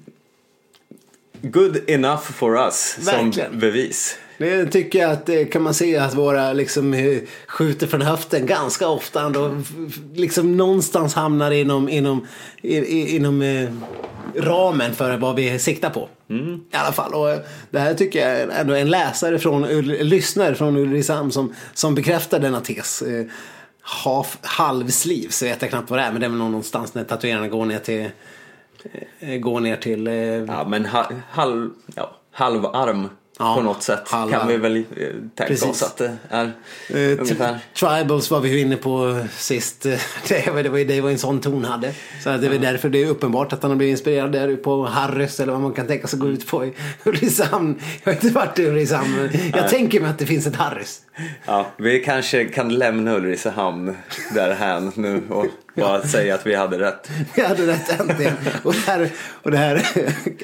good enough for us Verkligen. som bevis. Det tycker jag att det kan man se att våra liksom eh, skjuter från höften ganska ofta ändå liksom någonstans hamnar inom, inom, inom eh, ramen för vad vi siktar på. I alla fall. Och eh, det här tycker jag är ändå en läsare från, lyssnare från Ulricehamn som, som bekräftar denna tes. Eh, half, halvsliv så vet jag knappt vad det är men det är väl någonstans när tatuerarna går ner till eh, går ner till eh, Ja, men ha, halv, ja, halvarm Ja, på något sätt halvarm. kan vi väl eh, tänka Precis. oss att det är Eh, ungefär. Tribals var vi ju inne på sist. [laughs] Det var, det var, ju- det var en sån ton hade. Så att det är väl därför det är uppenbart att han har blivit inspirerad där på Harrys eller vad man kan tänka sig gå ut på i [laughs] Ulricehamn. Jag har inte varit i Ulricehamn men jag tänker mig att det finns ett Harrys. Ja, vi kanske kan lämna Ulricehamn därhän nu och bara säga att vi hade rätt. Jag hade rätt äntligen. Och det här, och det här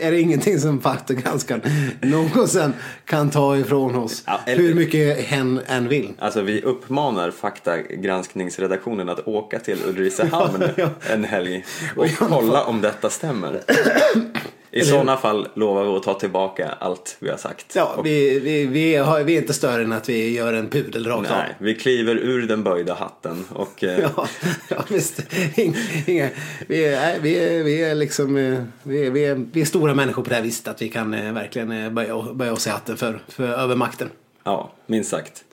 är det ingenting som faktagranskaren någonsin kan ta ifrån oss. Ja, eller- Hur mycket hen än vill. Alltså vi uppmanar faktagranskningsredaktionen att åka till Ulricehamn Ja, [laughs] ja. en helg och kolla om detta stämmer. [coughs] I sådana fall lovar vi att ta tillbaka allt vi har sagt. Ja, Och- vi, vi, vi, har, vi är inte större än att vi gör en pudel rakt av. Nej, vi kliver ur den böjda hatten och eh, Ja, ja visst. Inga, vi, är, vi, är, vi är liksom eh, vi är, vi, är, vi är stora människor på det här viset att vi kan eh, verkligen böja, böja oss i hatten för, för övermakten. ja, minst sagt.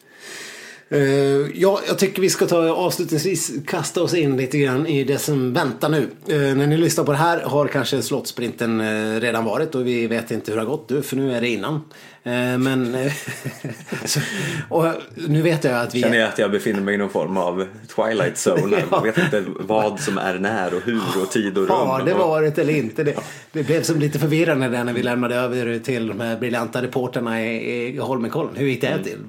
Uh, ja, jag tycker vi ska ta avslutningsvis kasta oss in lite grann i det som väntar nu. Uh, när ni lyssnar på det här har kanske slottsprinten uh, eh, redan varit och vi vet inte hur det har gått nu för nu är det innan. Eh, men [laughs] så, och nu vet jag att vi Känner jag att jag befinner mig i någon form av Twilight Zone. Ja. Jag vet inte vad som är när och hur och tid och rum. Har det varit eller inte? Det, det blev som lite förvirrande där när vi lämnade över till de här briljanta reporterna i, i Holmenkollen. Hur gick det här till?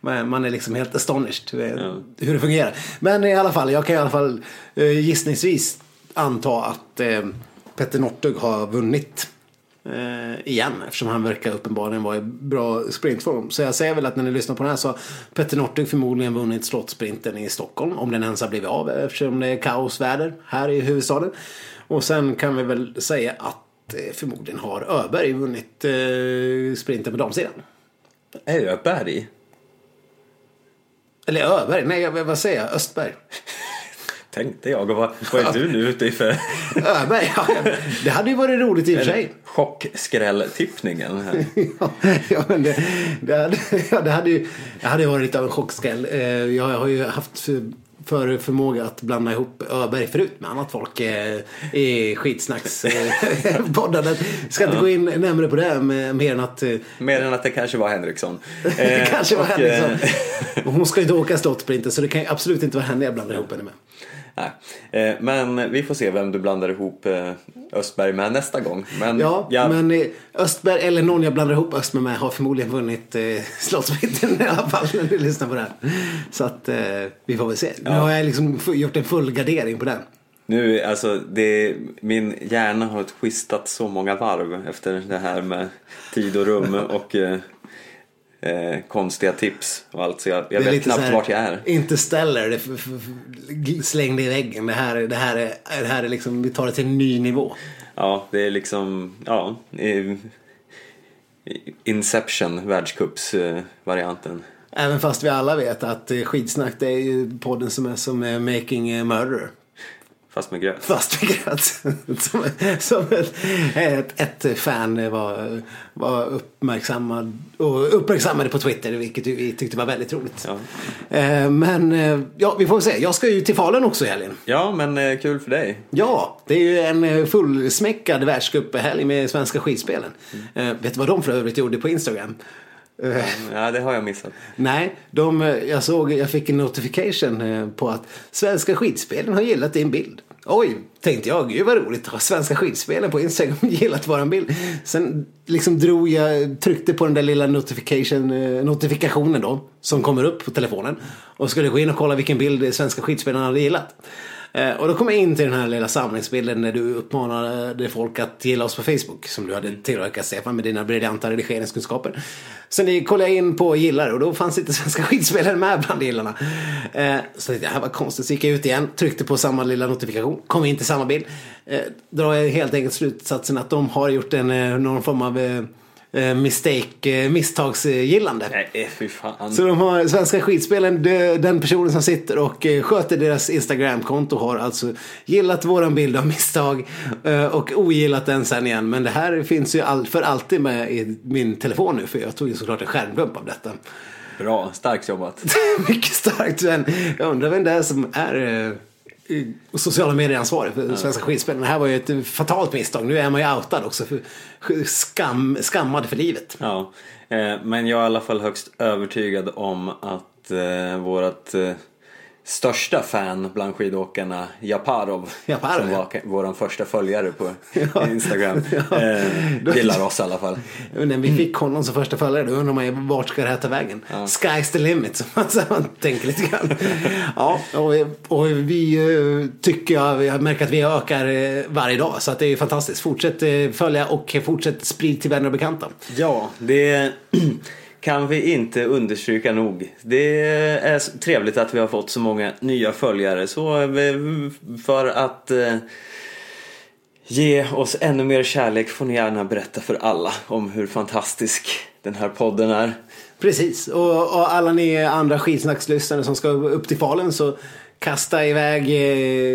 Man, är liksom helt astonished hur, hur det fungerar. Men i alla fall, jag kan i alla fall eh, gissningsvis anta att eh, Petter Northug har vunnit eh, igen eftersom han verkar uppenbarligen vara i bra sprintform. Så jag säger väl att när ni lyssnar på den här så har Petter Northug förmodligen vunnit slottsprinten i Stockholm om den ens har blivit av eftersom det är kaosväder här i huvudstaden. Och sen kan vi väl säga att eh, förmodligen har Öberg vunnit eh, sprinten på damsidan. Öberg? Eller Öberg, nej jag- vad säger jag? Östberg. Tänkte jag. Och vad, vad är du nu ute i för [laughs] Öberg, ja, det hade ju varit roligt i och för sig. chockskrälltippningen? [laughs] Ja, ja, men det, det, hade, ja, det hade ju det hade varit lite av en chockskräll. Eh, Jag har ju haft för, för förmåga att blanda ihop Öberg förut med annat folk eh, i skitsnackspodden. [laughs] Ska inte gå in närmare på det med, mer än att eh, Mer än att det kanske var Henriksson. det Eh, kanske var och, Henriksson. eh, Hon ska ju inte åka slottsprinten så det kan ju absolut inte vara henne jag blandar ihop henne med. Nej. Eh, Men vi får se vem du blandar ihop eh, Östberg med nästa gång. Men, Ja, jag- men eh, Östberg eller någon jag blandar ihop Östberg med har förmodligen vunnit Slottssprinten i alla fall när du lyssnar på det här. Så att vi får väl se. Nu har jag liksom gjort en full gardering på den. Nu, alltså, det, min hjärna har twistat så många varv efter det här med tid och rum och eh, eh, konstiga tips och allt. Så jag, jag Det är vet knappt här vart jag är. Interstellar, det f- f- f- slängde i väggen. Det här, är- det här, är, det här är liksom, vi tar det till en ny nivå. Ja, det är liksom, ja. eh, Inception, världscupsvarianten. Även fast vi alla vet att eh, Skitsnack det är ju podden som är som är Making a Murderer. Fast med gröt. Fast med gröt. [laughs] som som ett, ett, ett fan var, var uppmärksammad och uppmärksammade på Twitter vilket vi tyckte var väldigt roligt. Ja. Eh, Men eh, ja, vi får se. Jag ska ju till Falun också i helgen. Ja, men eh, kul för dig. Ja, det är ju en fullsmäckad världscuphelg med Svenska skidspelen. Mm. Vet du vad de för övrigt gjorde på Instagram? Eh, Ja, det har jag missat. Nej, de, eh, jag såg, jag fick en notification eh, på att Svenska skidspelen har gillat din bild. Oj, tänkte jag, gud vad roligt, har Svenska skidspelen på Instagram gillat våran bild? Sen liksom drog jag, tryckte på den där lilla notification, notifikationen då, som kommer upp på telefonen. Och skulle gå in och kolla vilken bild Svenska skidspelen hade gillat. Eh, och då kom jag in till den här lilla samlingsbilden när du uppmanade folk att gilla oss på Facebook. Som du hade tillverkat Stefan med dina briljanta redigeringskunskaper. Så ni kollade in på gillare och då fanns inte [laughs] Svenska skidspelare med bland gillarna. Eh, så det här var konstigt. Så gick jag ut igen, tryckte på samma lilla notifikation, kom in till samma bild. Eh, drar jag helt enkelt slutsatsen att de har gjort en, eh, någon form av eh, eh, mistake, eh, misstagsgillande. Nej, fy fan. Så de har Svenska skidspelen, de- den personen som sitter och eh, sköter deras Instagramkonto har alltså gillat våran bild av misstag eh, och ogillat den sen igen. Men det här finns ju all, för alltid med i min telefon nu för jag tog ju såklart en skärmdump av detta. Bra, starkt jobbat. [laughs] Mycket starkt men jag undrar vem det är som är eh, sociala medier ansvarig för Svenska skidspelen. Det här var ju ett fatalt misstag. Nu är man ju outad också. För skam, skammad för livet. Ja, eh, men jag är i alla fall högst övertygad om att eh, vårat eh, största fan bland skidåkarna, Japarov, Japarov, som ja. var vår första följare på [laughs] Ja. Instagram, Ja. eh, gillar oss i alla fall. När vi fick honom som första följare då undrar man ju vart ska det här ta vägen? Sky's the limit [laughs] som man, man tänker lite grann. [laughs] ja, och, och vi eh, tycker jag, märker att vi ökar eh, varje dag så att det är fantastiskt. Fortsätt eh, följa och fortsätt sprid till vänner och bekanta. Ja, det [clears throat] kan vi inte understryka nog. Det är trevligt att vi har fått så många nya följare. Så för att eh, ge oss ännu mer kärlek får ni gärna berätta för alla om hur fantastisk den här podden är. Precis, och, och alla ni andra skitsnackslyssnare som ska upp till Falun så kasta iväg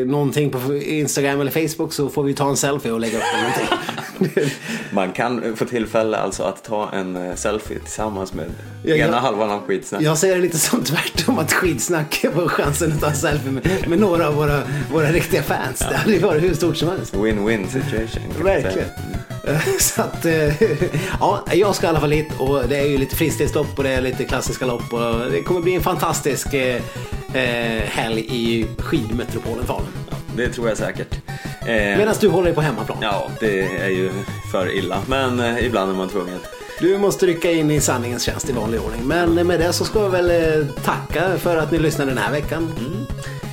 eh, någonting på Instagram eller Facebook så får vi ta en selfie och lägga upp någonting. [laughs] Man kan få tillfälle alltså att ta en eh, selfie tillsammans med Ja, ena jag- halvan av skitsnack. Jag ser det lite som tvärtom att skitsnack får chansen att ta en selfie med, med några av våra, våra riktiga fans. Det hade ju varit hur stort som helst. Win-win situation. Verkligen. [laughs] Så att, eh, ja, jag ska i alla fall hit och det är ju lite fristilslopp och det är lite klassiska lopp och det kommer bli en fantastisk eh, eh, helg i skidmetropolen Falun. Det tror jag säkert. Eh, Medan du håller dig på hemmaplan. Ja, det är ju för illa. Men eh, ibland är man tvungen. Du måste rycka in i sanningens tjänst i vanlig ordning. Men med det så ska jag väl eh, tacka för att ni lyssnade den här veckan.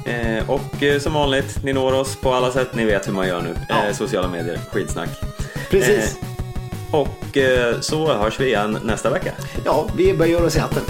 Eh, och som vanligt, ni når oss på alla sätt. Ni vet hur man gör nu. Ja. Sociala medier, skitsnack. Precis. Eh, och eh, så hörs vi igen nästa vecka. Ja, vi böjer oss i hatten.